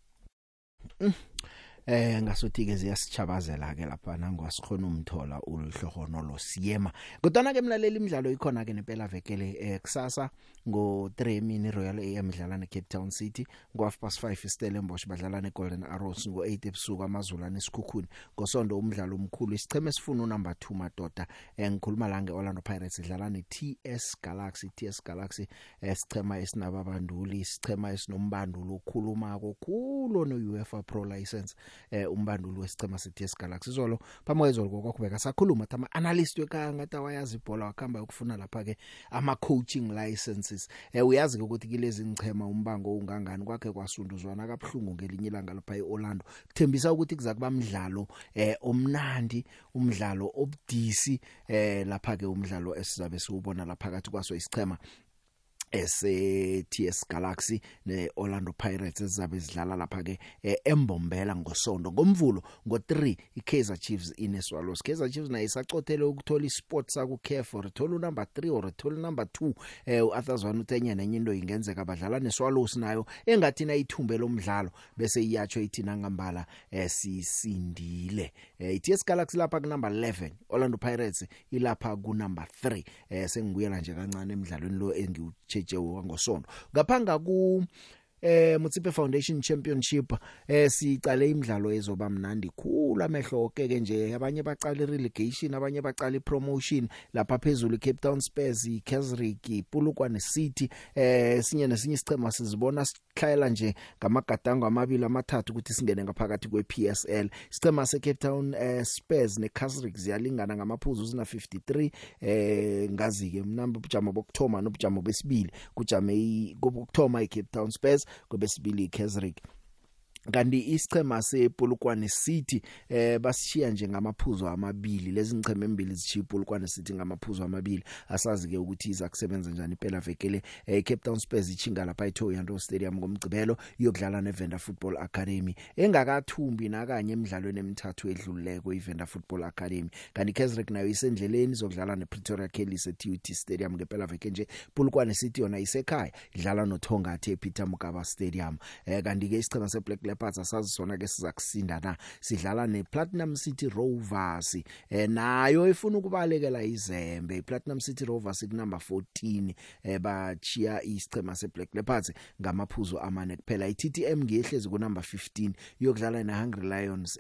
mm. Eh ngasuthi ke ziyasichabazela ke lapha nangwasikhona umthola ulihlohono lo siyema kodwa ke mlaleli imidlalo ikhona ke nempela vekele eh kusasa ngo 3 mini Royal AM idlala ne Cape Town City ngo half past 5 Stellenbosch badlala ne Golden Arrows ngo 8 ebusuku amazula nesikhukhuni ngosondo umdlalo omkhulu isicheme sifuna unumber 2 madoda eh ngikhuluma la ngeOrlando Pirates idlala ne TS Galaxy. TS Galaxy esichema esinababanduli isichema esinombandulo okhuluma kokhulu no UEFA Pro license. Eh umbanduli wesicema seTS Galaxy. Izolo phamwe izolo kokubeka sakhuluma ukuthi ama analyst wekaya ngathi wayazi ibhola wakhamba ukufuna lapha ke ama coaching licenses. Eh uyazi ukuthi kilezi ngichema umbango ungangani kwakhe kwasunduzwana kabhlungu ngelinye ilanga lapha eOrlando. Kuthembisa ukuthi kuza kuba umdlalo eh omnandi umdlalo obudisi eh lapha ke umdlalo esizabe siubona lapha phakathi kwaso isichema ese TS Galaxy ne Orlando Pirates ezabe zidlala lapha ke eh, embombela ngosonto ngomvulo ngo3 iKaizer Chiefs ineSwallows. Kaizer Chiefs nayo isacothele ukuthola isport saku Carrefour ithola number 3 or ithola number 2 eh uAthazwana uthenya nenye into ingenzeka badlala neSwallows nayo engathi na ithumbe lomdlalo bese iyatsho ithina ngambala eh sisindile. Eh TS Galaxy lapha ku number 11 Orlando Pirates ilapha ku number 3 eh sengibuyela nje kancane emidlalweni lo engiwu chechewe ngosonto ngaphanga ku eh Mutsipe Foundation Championship eh sicale imidlalo ezoba mnandi khulu amehlo ke ke nje. Abanye baqala relegation abanye baqala promotion. Lapha phezulu Cape Town Spurs iKaizersburg iPulukwane City eh sinye nesinye isicema sizibona sikhayela nje ngamagadango amabili amathathu ukuthi singene ngaphakathi kwePSL isicema seCape Town eh, Spurs neKaizersburg ziyalingana ngamaphuzu zina 53 eh ngazi ke mnamba ubujamo bokthoma nobujamo besibili. Kujame kokuthoma iCape Town Spurs. Kwebesibili iKaizersburg kanti isichema sePolokwane City eh basishiya nje ngamaphuzu amabili. Lezi ngicheme embili zishiya iPolokwane City ngamaphuzu amabili. Asazi ke ukuthi iza kusebenza njani phela vekele eh, Cape Town Spurs ichinga lapha eThohoyandou Stadium ngomgcibelo iyokudlala neVenda Football Academy. Engakathumbi nakanye emidlalweni emithathu edluleko iVenda Football Academy. Kanti Kesrick nayo isendleleni izokudlala nePretoria Kellis eTUT Stadium ngempela veke nje Polokwane City yona isekhaya idlala noThongathi ePeter Mokaba Stadium. Eh kanti ke isichema seBlack Leopards asazi sona ke siza kusinda na sidlala nePlatinum City Rovers. Eh nayo ifuna ukubalekela izembe. iPlatinum City Rovers ikunumber 14 eh bachiya isichema seBlack Leopards ngamaphuzu amane kuphela. iTTM ngehlezi ku number 15 yokudlala neHungry Lions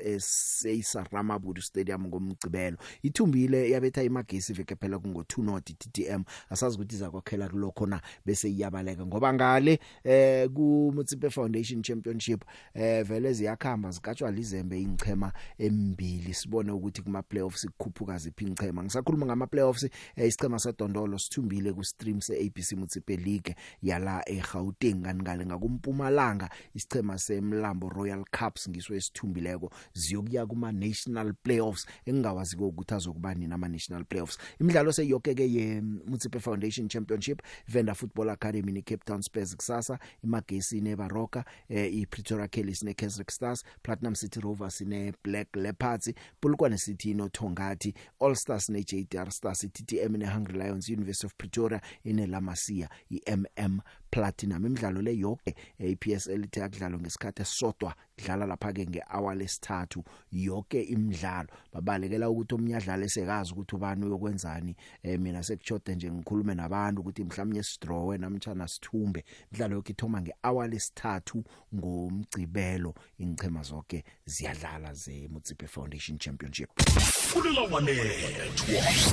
eSaramabhudu Stadium ngomgcibelo. Ithumbile yabetha imagesi veke phela kungo 2 not iTTM asazi ukuthi izakwakhela kulokho na bese iyabaleka ngoba ngale eh ku Mutsipe Foundation Championship eh vele ziyakhamba zikatshwa lizembe ingchema embili. Sibone ukuthi kuma playoffs kukhuphuka ziphi ingchema ngisakhuluma ngama playoffs eh, isichema seDondolo sithumbile ku stream se ABC Mutsipe League yala eGauteng. Kaningale ngakumpumalanga isichema semlambo Royal Cups ngisho esithumbileko ziyokuya kuma national playoffs. Engingawazi ukuthi azokubani nama national playoffs. Imidlalo seyonke ke ye Mutsipe Foundation Championship Venda Football Academy ne Cape Town Spurs kusasa imagesi ne Baroka eh, iPretoria Kellis ne Kesrick Stars Platinum City Rovers ne Black Leopards Polokwane City no Thongathi All Stars ne JDR Stars iTTM ne Hungry Lions University of Pretoria ine Lamasia iMM Platinum imidlalo le yonke iPSL ithe akudlalo ngesikhathi esodwa dlala lapha ke ngehour lesithathu yonke imidlalo. Babalekela ukuthi omnyadlalo esekazi ukuthi ubani uyokwenzani eh, mina sekuchode nje ngikhulume nabantu ukuthi mhlawumnye sidrowe namtjana sithumbe. Imidlalo yonke ithoma ngehour lesithathu ngomgcibelo ingchema zonke ziyadlala ze Mutsipe Foundation Championship.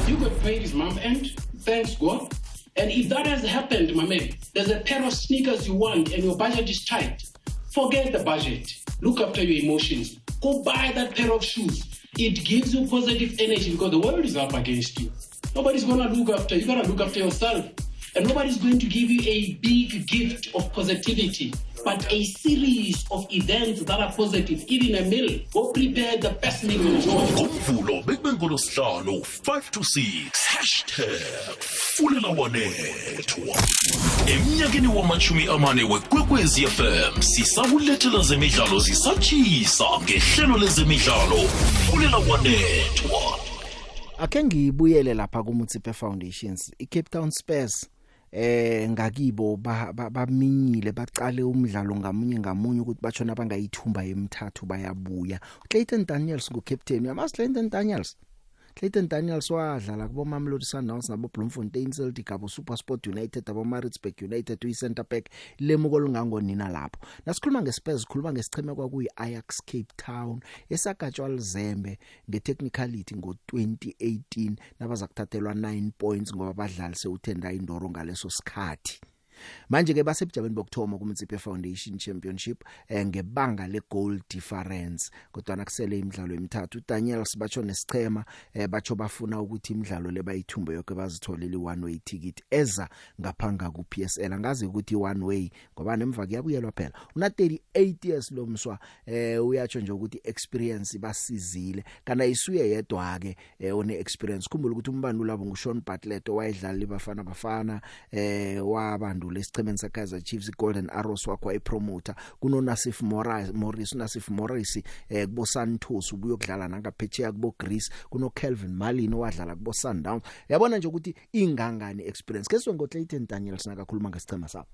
You got paid his month end, thanks God. And if that has happened, my man, there's a pair of sneakers you want and your budget is tight. Forget the budget. Look after your emotions. Go buy that pair of shoes. It gives you positive energy because the world is up against you. Nobody's gonna look after you. You gotta look after yourself. And nobody's going to give you a big gift of positivity, but a series of events that are positive, even a meal. Go prepare the best meal you enjoy. ngomvulo bekube ngolosihlanu 5 to 6 hashtag fulela wanethwa emnyakeni wamachumi amane wekwekwezi fm sisakulethela zemidlalo zisatshisa ngehlelo lezemidlalo fulela wanethwa ake ngibuyele lapha ku Mutsipe Foundations iCape Town Spurs eh ngakibo baminyile ba, baqale umdlalo ngamunye ngamunye ukuthi bachona bangayithumba emithathu bayabuya. Clayton Daniels ngo captain yamas Clayton Daniels? Clayton Daniels wadlala kubo Mamelodi Sundowns nabo Bloemfontein Celtic abo SuperSport United abo Maritzburg United uyi center back lemuko lungangonina lapho. Nasikhuluma ngeSpurs sikhuluma ngesicheme kwakuyi Ajax Cape Town esagatshwa lizembe ngetechnicality ngo2018 nabaza kuthathelwa 9 points ngoba badlali sewuthenda indoro ngaleso sikhathi. Manje ke basebujabeni bokthoma kuMtsipe Foundation Championship eh, ngebanga le goal difference kodwa nakusele imidlalo emithathu. Daniel sibatsho nesichema eh, batsho bafuna ukuthi imidlalo lebayithumbe yonke bazitholele one way ticket eza ngaphanga ku PSL angazi ukuthi one way ngoba nemva kuyabuyelwa phela. Una 38 years lo mswa eh uyatsho nje ukuthi experience basizile. Kana isuye yedwa ke eh, one experience khumbula ukuthi umbani labo nguSean Bartlett owayedlala libafana bafana eh wabantu lesichemeni saKaizer Chiefs iGolden Arrows wakho ayipromoter kuno Nasif Morris Morris Nasif Morris eh kubo Santos ubuyokudlala nangaphetsheya kubo Greece kuno Kelvin Malin owadlala kubo Sundowns yabona nje ukuthi ingangani experience keswe ngo Clayton Daniels nakakhuluma ngesichema sabo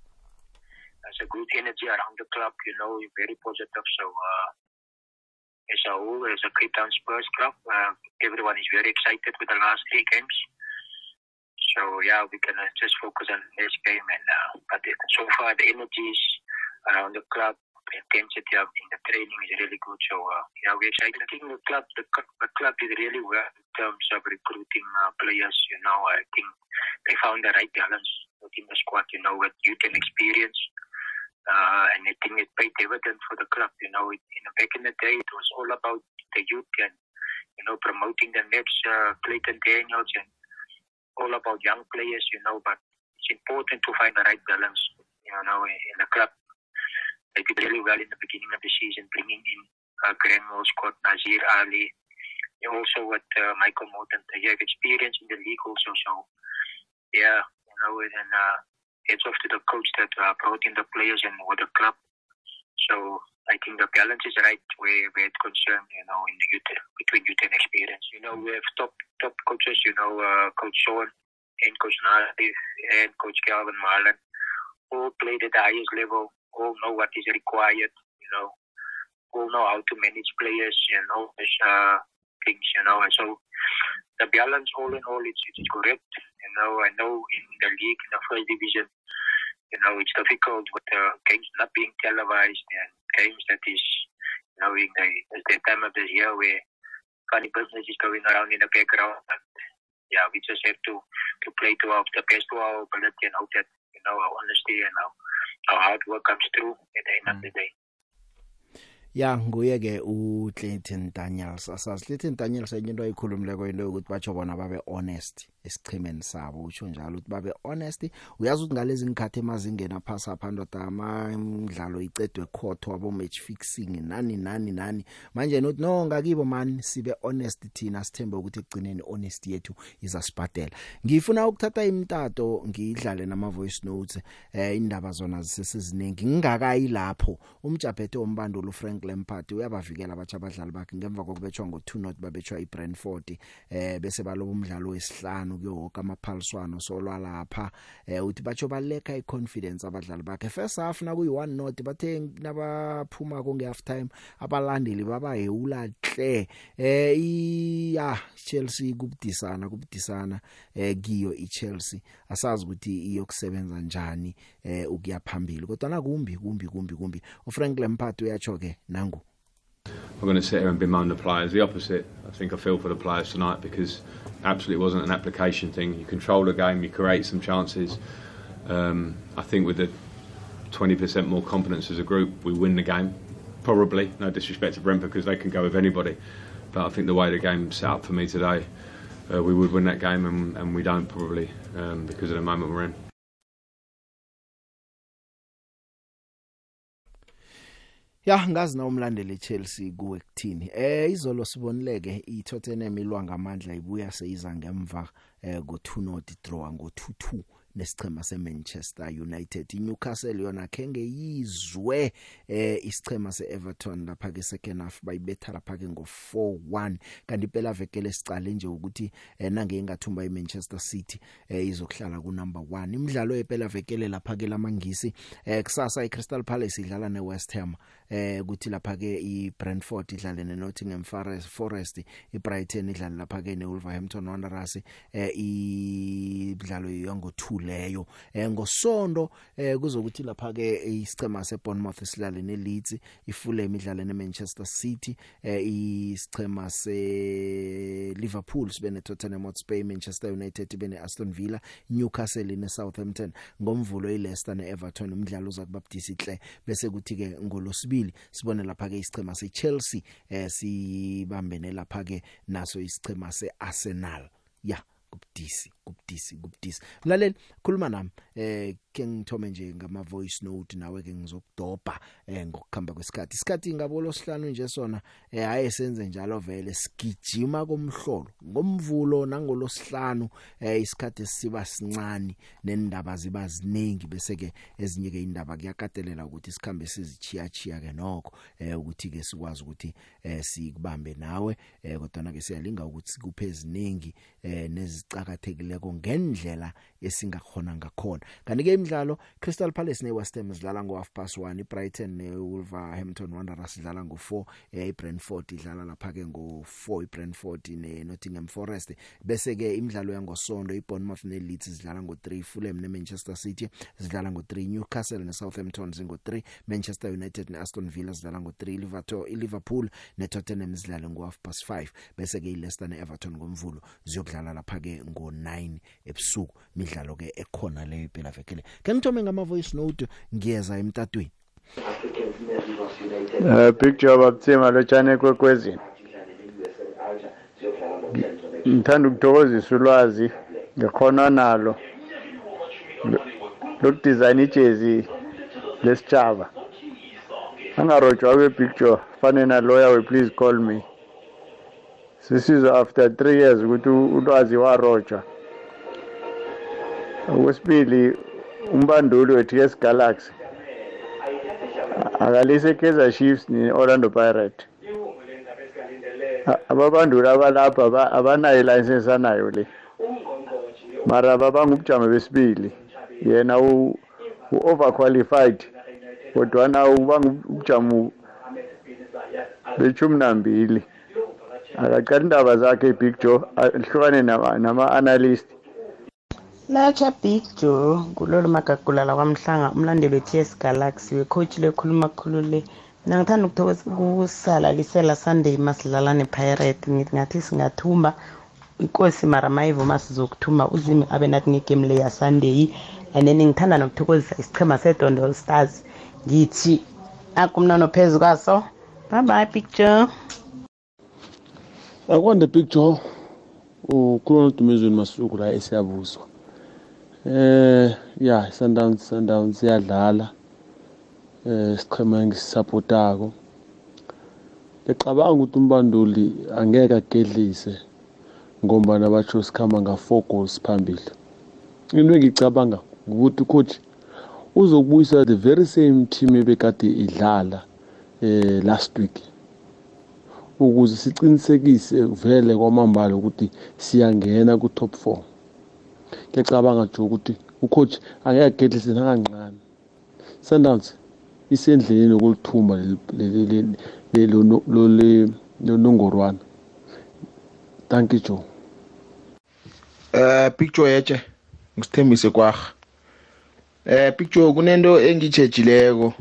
There's a good energy around the club, you know, very positive. So, uh, as a whole, as a Cape Town Spurs club, uh, everyone is very excited with the last three games. So yeah, we can uh, just focus on this game, and uh, but the, so far the energies around the club, the intensity of in the training is really good. So uh, yeah, we're excited. I think the club, the, the club did really well in terms of recruiting uh, players. You know, I think they found the right balance within the squad. You know, with youth and experience. Uh, and I think it paid dividend for the club. You know, it, you know, back in the day, it was all about the youth and you know promoting the next uh, Clayton Daniels and all about young players, you know, but it's important to find the right balance, you know, in the club. they did really well in the beginning of the season, bringing in uh, Graham Scott, Nazir Ali, also with uh, Michael Morton. They have experience in the league also. So, yeah, you know, and uh, it's off to the coach that uh, brought in the players and with the club. So I think the balance is right where, where it concerned, you know, in the youth, between youth and experience. You know, we have top top coaches, you know, uh, Coach Sean and Coach Naif and Coach Calvin Marlin, all played at the highest level, all know what is required, you know, all know how to manage players and all these uh, things, you know, and so the balance all in all, it's, it's correct. You know, I know in the league, in the first division, you know, it's difficult with the games not being televised and games that is, you know, in the, it's the time of the year where funny business is going around in the background. But yeah, we just have to, to play to our, the best to our ability and hope that, you know, our honesty and our, our hard work comes through at the end mm. of the day. ya nguye ke u Clayton Daniels asazi Clayton Daniels enye into ayikhulumileko into ukuthi batsho bona babe honest esichimeni sabo utsho njalo ukuthi babe honest. Uyazi ukuthi ngalezi ngikhathi emazingeni aphasa phandoda amidlalo icedwe court wabo match fixing nani nani nani. Manje nothi no ngakibo man sibe honest thina sithembe ukuthi egcineni honesty yethu izasibhadela. Ngifuna ukuthatha imtato ngidlale nama voice notes eh indaba zona zisesiziningi ngingakayi lapho. Umjaphethe wombandulo Frank Lampard uyabavikela abatsha abadlali bakhe. Ngemva kokubetshwa ngo2 not babetshwa iBrentford eh bese baloba umdlalo wesihlanu. Kuyo wonke amaphaliswano solwalapha. Eh uthi batsho baleka iconfidence abadlali bakhe. First half na kuyi1 not bathe nabaphuma ko ngehalf time abalandeli babahewula hle eh ya Chelsea kubudisana kubudisana eh kiyo iChelsea. Asazi ukuthi iyokusebenza njani eh ukuya phambili. Kodwa na kumbi kumbi kumbi. Kumbi uFrank Lampard uyatsho ke nangu. I'm going to sit here and bemoan the players. The opposite, I think I feel for the players tonight because absolutely wasn't an application thing. You control the game, you create some chances. Um, I think with the 20% more confidence as a group, we win the game. Probably, no disrespect to Brentford because they can go with anybody. But I think the way the game set up for me today, uh, we would win that game and, and we don't probably um, because of the moment we're in. Ya ngazi na umlandeli Chelsea kuwe kuthini. Eh izolo sibonileke iTottenham ilwa ngamandla ibuya seyiza ngemva eh go 2 not draw ngo 2-2 nesichema seManchester United. iNewcastle yona kenge yizwe eh isichema seEverton lapha ke second half bayibetha lapha ke ngo 4-1 kanti phela vekele sicale nje ukuthi eh, nange ingathumba iManchester City eh, izokuhlala ku number 1 imidlalo yephela vekele lapha ke lamangisi eh, kusasa iCrystal Palace idlala neWest Ham eh kuthi lapha ke iBrentford idlale neNottingham Forest Forest iBrighton idlale lapha ke neWolverhampton Wanderers eh idlalo yango 2 leyo. Eh ngosonto eh kuzokuthi lapha ke isicema seBournemouth silale neLeeds iFulham idlale neManchester City eh isicema seLiverpool sibe neTottenham Hotspur Manchester United ibe neAston Villa Newcastle neSouthampton. Ngomvulo iLeicester neEverton umdlalo uzakubabudisa ihle bese kuthi ke ngolosibili sibone lapha ke isicema seChelsea eh sibambene lapha ke naso isicema seArsenal. Ya kubudisi. Kubudisi kubudisi. Mlaleli khuluma nami. Eh ke ngithome nje ngama voice note nawe ke ngizokudobha eh ngokukhamba kwesikhathi. Isikhathi ngabolo sihlanu nje sona eh haye senze njalo vele sigijima komhlolo ngomvulo nangolosihlanu eh isikhathi siba sincane nendaba ziba ziningi. Bese ke ezinye ke indaba kuyakatelela ukuthi sikhambe sizichiya chiya ke nokho eh ukuthi ke sikwazi ukuthi eh sikubambe nawe eh kodwa na ke siyalinga ukuthi sikuphe eziningi eh nezicakathekileko ngendlela esingakhona ngakhona. Kanti ke imidlalo Crystal Palace neWest Ham idlala ngo half past 1 iBrighton neWolverhampton Wanderers idlala ngo 4 eh iBrentford idlala lapha ke ngo 4 iBrentford neNottingham Forest. Bese ke imidlalo yangosonto iBournemouth neLeeds idlala ngo 3 Fulham neManchester City zidlala ngo 3 Newcastle neSouthampton zingo 3 Manchester United neAston Villa zidlala ngo 3 Liverpool iLiverpool neTottenham zidlala ngo half past 5 bese ke iLeicester neEverton ngomvulo ziyokudlala lapha ke ngo 9 ebusuku midlalo ke ekhona le phela vekele ke ngithome ngama voice note ngiyeza emtatweni. Uh, big job abuthima lotshane kwekwezini ngithanda ukuthokozisa ulwazi ngekhona nalo. Lokudizayina ijezi lesitshaba angarojwa kwe-picture fane naloya we please call me. Sisizwa after three years ukuthi u- ulwazi warojwa. Okwesibili umbanduli we-ts galaxy. Akalise kaizer chiefs ne-orlando pirate A- ababanduli abalapha aba- abanayo ilayisensi anayo le. Mara babangubujamo besibili. Yena u- u-overqualified kodwana ubangubujamo bechumi nambili. Akaqala indaba zakhe i-big joe ahlukane nama- nama-analyst. Latsha big joe ngulolo magagulala kwamhlanga umlandeli we-ts galaxy wecoach lekhuluma khulu le. Mina ngithanda ukuthokoza ukusalalisela sunday masidlala nepirate ngithi ngathi singathumba. Inkosi mara mayivuma sizokuthumba uzimi abe nathi ngegame le yasunday. And then ngithanda nokuthokozisa isichema sedondol stars ngithi akumnano phezu kwaso. Bye bye big joe akwande picture ukhuluma nodumezweni masuku la esiyabuzwa eh ya sundowns sundowns iyadlala. Eh sichema engisisapotako. Ngicabanga ukuthi umbanduli angeke agedlise ngombana batsho sikhamba nga-four goals phambili. Into engicabanga ukuthi coach uzokubuyisa the very same team ebekade idlala eh last week. Ukuze siqinisekise vele kwamambala ukuthi siyangena ku-top four. Ngiyacabanga nje ukuthi ucoach angeke agedlise nakancane. Sundowns isendleleni yokulithumba lonongorwana thank you joe. Eh picture yetshe ngisithembise kwaga eh picture kunento engitshejileko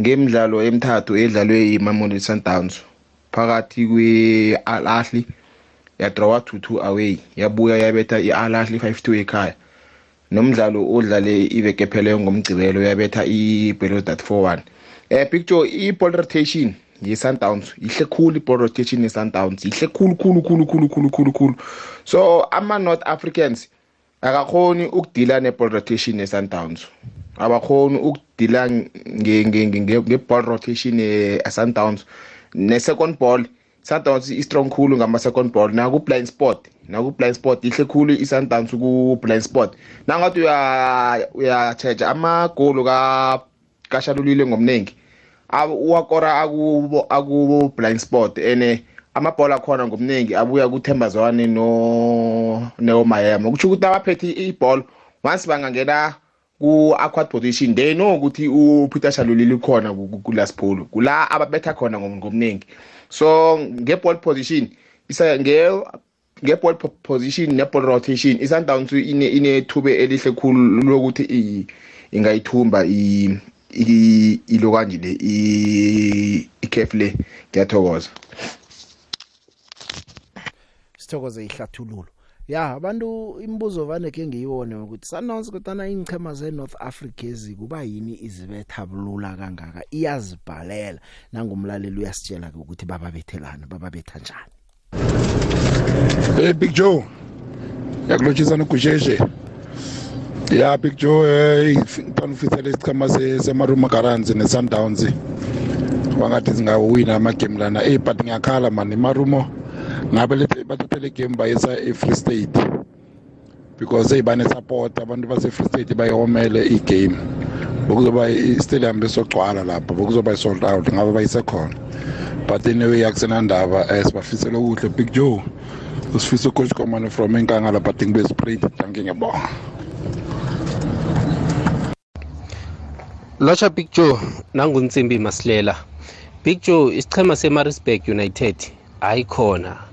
ngemidlalo emithathu edlalwe yiMamelodi Sundowns phakathi kwe-Al Ahly. Yadrawa 2-2 away. Yabuya yabetha i-Al Ahly 5-2 ekhaya. Nomdlalo odlale iveke pheleyo ngomgcibelo yabetha i-Belouizdad 4-1 eh picture i-ball rotation ye-Sundowns ihle khulu i-ball rotation ye-Sundowns. Ihle khulu khulu khulu khulu khulu khulu khulu. So ama-North Africans akakhoni ukudila ne-ball rotation ye-Sundowns. Abakhoni ukudila nge-ball rotation ye-Sundowns. Ne-second ball Sundowns i-strong khulu ngama-second ball naku-blind spot naku-blind spot ihle khulu i-Sundowns ku-blind spot nangathi uya-checha amagolo kashalulile ngomningi uwakora aku-blind spot ene amabhola akhona ngomningi abuya kuthembazwane neomayema kutsho ukuthi abaphethe ibhola once bangangena ku-aquad position they know ukuthi upeter shalulile khona kulasipolo kula ababetha khona ngomningi so nge-ball position. Isa nge nge-ball position ne-ball rotation. I-sundowns inethube elihle khulu lokuthi ingayithumba ilo kanje le ikhefu le. Ngiyathokoza. Sithokoze ihlathululo. Ya abantu imibuzo vane ke ngiyibone ukuthi Sundowns kodwana ingchema ze-North Africa ezikuba yini izibetha bulula kangaka iyazibhalela nangumlaleli uyasitshela ukuthi bababethelana bababetha njani Hey Big Joe. Yakulotshisa nokujeje. Ya Big Joe eh ngifana ufisela isichama semaruma Gardens ne Sundowns. Wangathi singawina ama game lana eh but ngiyakhala man imarumo ngabe lethe bathathele game bayisa eFree State. Because hey bane support abantu base Free State bayomele igame. Bokuzoba istadium besogcwala lapha bokuzoba sold out ngabe bayise khona. But anyway akusenandaba esibafisela kuhle Big Joe. usifisa ucoach komane from enkangala but ngibe sprint danke ngiyabonga lotsha big joe nangunsimbi masilela big joe isichema semarisburg united ayikhona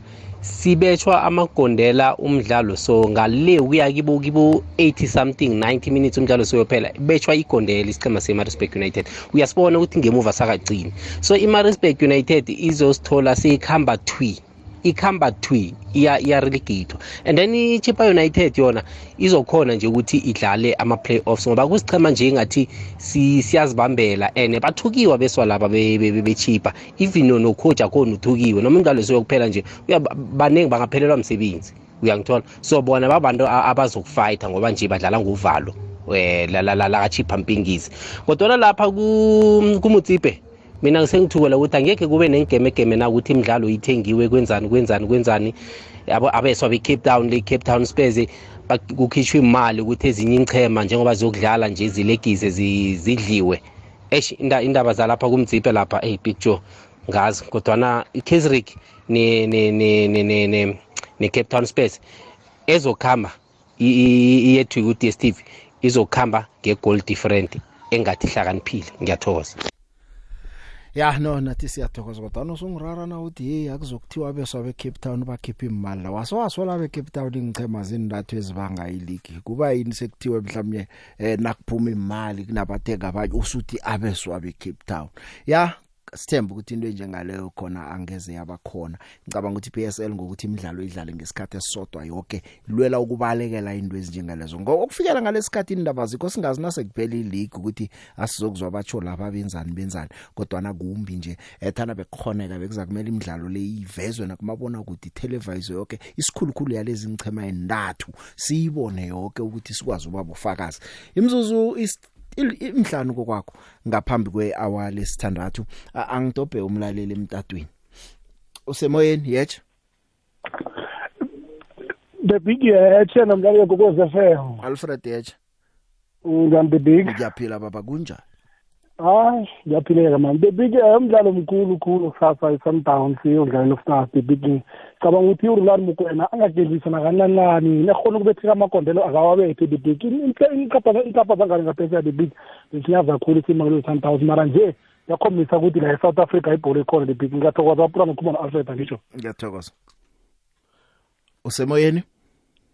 sibetshwa amagondela umdlalo. So ngale ukuya kibo kibo 80 something 90 minutes umdlalo soyophela betshwa igondela isichema semarisburg united. Uyasibona ukuthi ngemuva sakagcini so imarisburg united izosithola seyikhamba twi ikhamba twi iyarelegate and then ichipa united yona izokhona nje ukuthi idlale ama-playoffs ngoba kusichema nje engathi siyazibambela and bathukiwa beswa laba bechipa even nocoach akhona uthukiwe noma umdlalo soyokuphela nje baningi bangaphelelwa msebenzi uyangithola. So bona babantu abazokufayitha ngoba nje badlala nguvalo lakachipa mpingisi. Kodwana lapha kumutsipe mina ngisengithukela ukuthi angekhe kube nengemegeme na ukuthi imidlalo ithengiwe kwenzani kwenzani kwenzani? Abo- abeswa be-cape town le cape town spurs bak- kukhishwe imali ukuthi ezinye inchema njengoba ziyokudlala nje zilegise zi- zidliwe. Eish inda- indaba zalapha kumdziphe lapha ey big joe ngazi. Kodwana ikesrick ne-cape town spurs ezokuhamba iyethu ku-dstv izokuhamba nge-goal different engathi hlakaniphile. Ngiyathokoza. Ya no nathi siyathokoza kodwa nosungirara na uthi hey akuzokuthiwa beswa be-cape town bakhipha imali la. Wasewasola be-cape town ingichema zindathu ezibanga iligi kuba yini sekuthiwe mhlawumnye eh, nakuphuma imali kunabathenga abanye usuthi abeswa be-cape town? Ya sithemba ukuthi into enjengaleyo khona angeze yaba khona. Ngicabanga ukuthi PSL ngokuthi imidlalo idlale ngesikhathi esisodwa yonke ilwela ukubalekela into ezinjengalezo. Ngokufikela ngalesikhathi indaba zikho singazi nasekuphela ileague ukuthi asizokuzwa batsho laba benzani benzani. Kodwa na kumbi nje ethana bekukhoneka bekuza kumele imidlalo le ivezwe nakumabona ukuthi television yonke isikhulukhulu yalezi ngichema endathu siyibone yonke ukuthi sikwazi uba bufakazi. Imzuzu is il- imhlanu kokwakho ngaphambi kwehour lesithandathu. Angidobhe umlaleli emtatweni. Usemoyeni yetshe the big yetshe nomlaleli kokoze FM alfred yetshe ngam the big ngiyaphila baba kunjani? Hayi ngiyaphileka man. The big eh, umdlalo mkhulu khulu kusasa i-sundowns udlalo lofstars the big cabanga ukuthi urulani mukwena angagelisa nakananani nekhona ukubetheka amakondelo akawabethe the big inkapa zangane ngaphesheya the big zisinyaza kakhulu isimangelo sundowns mara nje yakhombisa ukuthi la e-south africa ibholo ikhona the big ngiyathokoza waphula nokhuluma no-alfred angisho ngiyathokoza. Usemoyeni?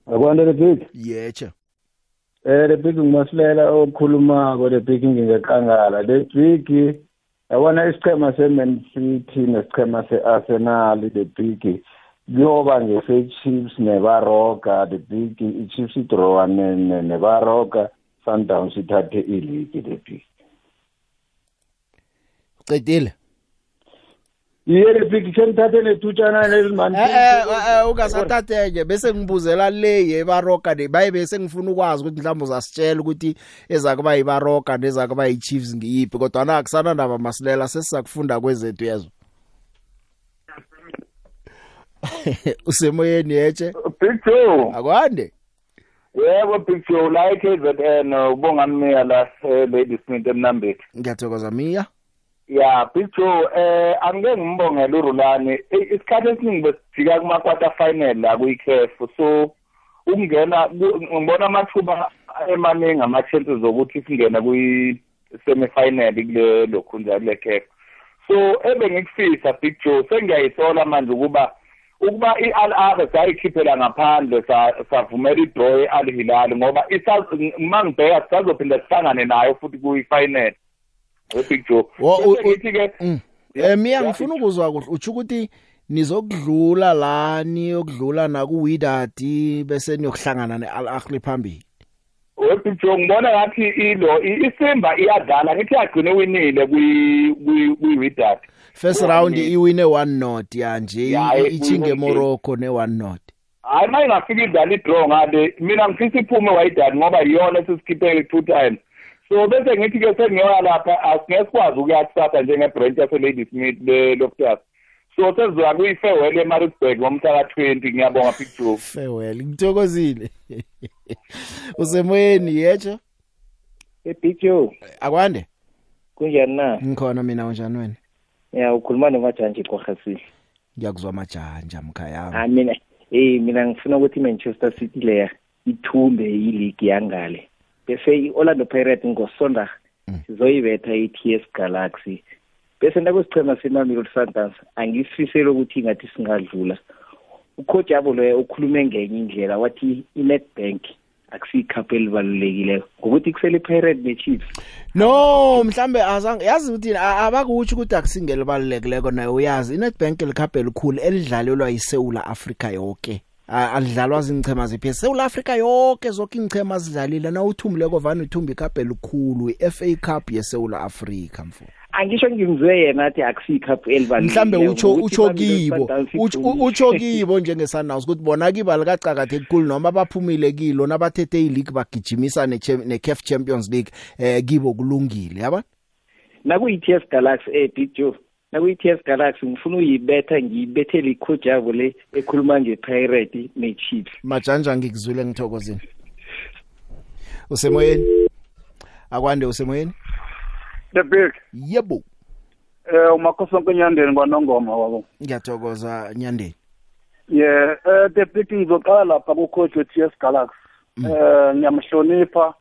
Akwanda le big. Yetshe eh le big ngimasilela okhulumako le big ngingekangala le big yabona isichema se-man city nesichema se-arsenal le big kuyoba ngese-chiefs nebaroga. The big i-chiefs idrowa nebaroga sundowns ithathe iligi le big qedile iye le big khe ngithathe netutshana lezimani eh eh ungasathathe bese ngibuzela le yebaroka ne baye bese ngifuna ukwazi ukuthi mhlawumbe uzasitshela ukuthi ezakuba yibaroka nezakuba yiChiefs ngiyiphi kodwa na akusana ndaba masilela sesizakufunda kwezethu yezo usemoyeni yetshe big joe akwande. Yebo big joe la e-kzn ubonga mmiya la e-lady smith emnambithi ngiyathokoza miya. Ya big joe eh angeke ngimbongele urulani. Eh, isikhathi esiningi besijika kuma-quarter final la kwi-caf so ukungena ku- ngibona amathuba emaningi ama-chances okuthi singena kwi-semi-final kule lokhunja kule caf so ebengikufisa big joe sengiyayisola manje ukuba ukuba i-al ahly sayikhiphela ngaphandle sa- savumela idraw e-al hilal ngoba isa- uma ngibheka sisazophinda sihlangane nayo futhi kwi-final. We-big joe Wo- u- Bese u- ngithi-ke Mm. Eh miya ngifuna ukuzwa kuhle. Uthi ukuthi nizokudlula la niyokudlula na ku Wydad bese niyokuhlangana neAl Ahly phambili. We-big joe ngibona ngathi ilo i- isimba iyadlala ngithi yagcine winile kwi- kwi- kwi-widad. First round iwine 1 not ya nje Ya, i- eh, ichinge kwi- Morocco ne 1 not hayi uma ingafika idlala idraw ngale mina ngifisa iphume wayidad ngoba yiyona esisikhiphe two times. So bese ngithi-ke sengiyoya lapha asingeke sikwazi ukuya kusasa njengebranch yase-lady smith le-loftus so sesizoya kuyi-farewell emarisburg ngomhla ka-twenty ngiyabonga picture farewell ngithokozile. Usemoyeni yetsho ebigyo akwande? Kunjani na? Ngikhona mina unjani wena? Ya ukhuluma nomajantshi kwahasile ngiyakuzwa majanja mkhaya ah mina eh mina ngifuna ukuthi i-manchester city leya ithumbe iligi yangale. Bese i-orlando pirate ngosonda sizoyibetha i-ts galaxy. Bese nakwesichema semamelodi sundowns angisifisele ukuthi ingathi singadlula. Ucoach yabo loya ukhulume ngenye indlela wathi i-netbank akusiyikhapho elibalulekileko ngokuthi kusele i-pirate ne-chiefs no mhlambe azange yazi ukuthi a- abakutsho ukuthi akusingele balulekileko nayo uyazi iNetbank likhaphe elikhulu elidlalelwa yiSeula Africa yonke A- alidlalwa zinchema ziphi? eSouth Africa yonke zonke inchema zidlalile. Na uthumuleko vana uthumba ikhaphe elikhulu iFA Cup yeSouth Africa mfo? Angisho ngimzwe yena athi akusiyikhapho elibalulekileko mhlambe ucho ngokuthi ucho iMamelodi kibo Sundowns ucho igcwele. ucho kibo njengeSundowns. Ukuthi bona kiba likacakathe kukhulu noma baphumile kilo nabathethe ileague bagijimisa neCham- neCAF Champions League eh kibo kulungile yaba nakuyi-ts galaxy eh big joe. Nakuyi-ts galaxy ngifuna uyibetha ngiyibethele icoach yabo le ekhuluma nge-pirate ne-chiefs majanja ngikuzwile ngithokozini usemoyeni? Akwande usemoyeni? The big yebo. Eh umakhosi onkenyandeni kwanongoma wabo. Ngiyathokoza nyandeni yeah eh the big ngizoqala lapha ku-coach we-ts galaxy. Eh ngiyamhlonipha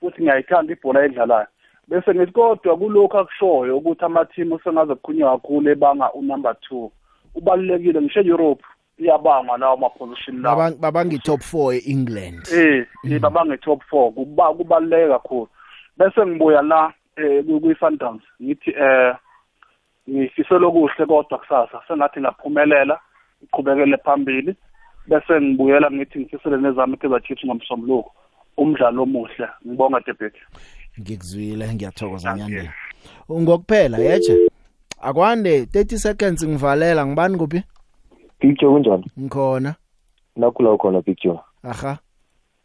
futhi ngiyayithanda ibhola edlalayo. Bese ngithi kodwa kulokhu akushoyo ukuthi amathimu sengaze kukhulunywa kakhulu ebanga unumber two. Ubalulekile ngisho e-europe iyabangwa lawo ma-position lawo. Baba- babangi top 4 eEngland. Eh eh, babange top 4 kuba kubaluleke kakhulu. Bese ngibuya la eh kwi Sundowns ngithi eh ngifisela okuhle kodwa kusasa. Sengathi ngaphumelela iqhubekele phambili. Bese ngibuyela ngithi ngifisele nezami Kaizer Chiefs ngomsombuluko. Umdlalo omuhle. Ngibonga Debek ngikuzwile ngiyathokoza nyandeni ngokuphela yeche akwande 30 seconds ngivalela ngibani kuphi? Picture kunjani? Ngikhona. Nakula ukhona picture aha.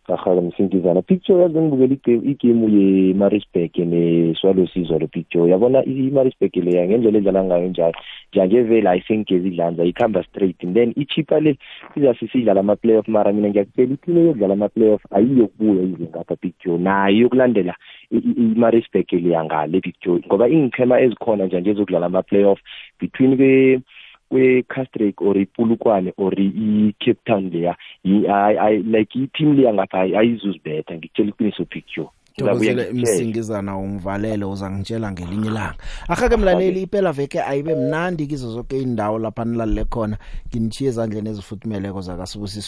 Ahaka msintizana picture yazi ngibukela igame igame ye-marisburg ne-swallow sizwa lo picture. Yabona i-marisburg leya ngendlela edlala ngayo njalo. Njanje vele ayisengezi idlanza ikhamba straight. And then ichipa le izasise idlala ama-playoff. Mara mina ngiyakutshela ithile yokudlala ama-playoff ayiyokubuya ize ngapha picture. Nayo yokulandela i- i- i-marisburg leya ngale picture. Ngoba iingichema ezikhona njanje ezokudlala ama-playoff between kwe kwe-castrake or ipulukwane or i-cape town leya yi- I- I- like i-team leya ngapha ayi- ayizuzibetha. Ngikutshela iqiniso picture Ngizabuya thokozile ngikutshele. msingizana ungivalele uzangitshela ngelinye ilanga. Ahake mlaleli iphela veke ayibe mnandi kizo zonke indawo lapha nilalele khona. Nginichiye ezandleni ezifuthumeleko zakasibusiso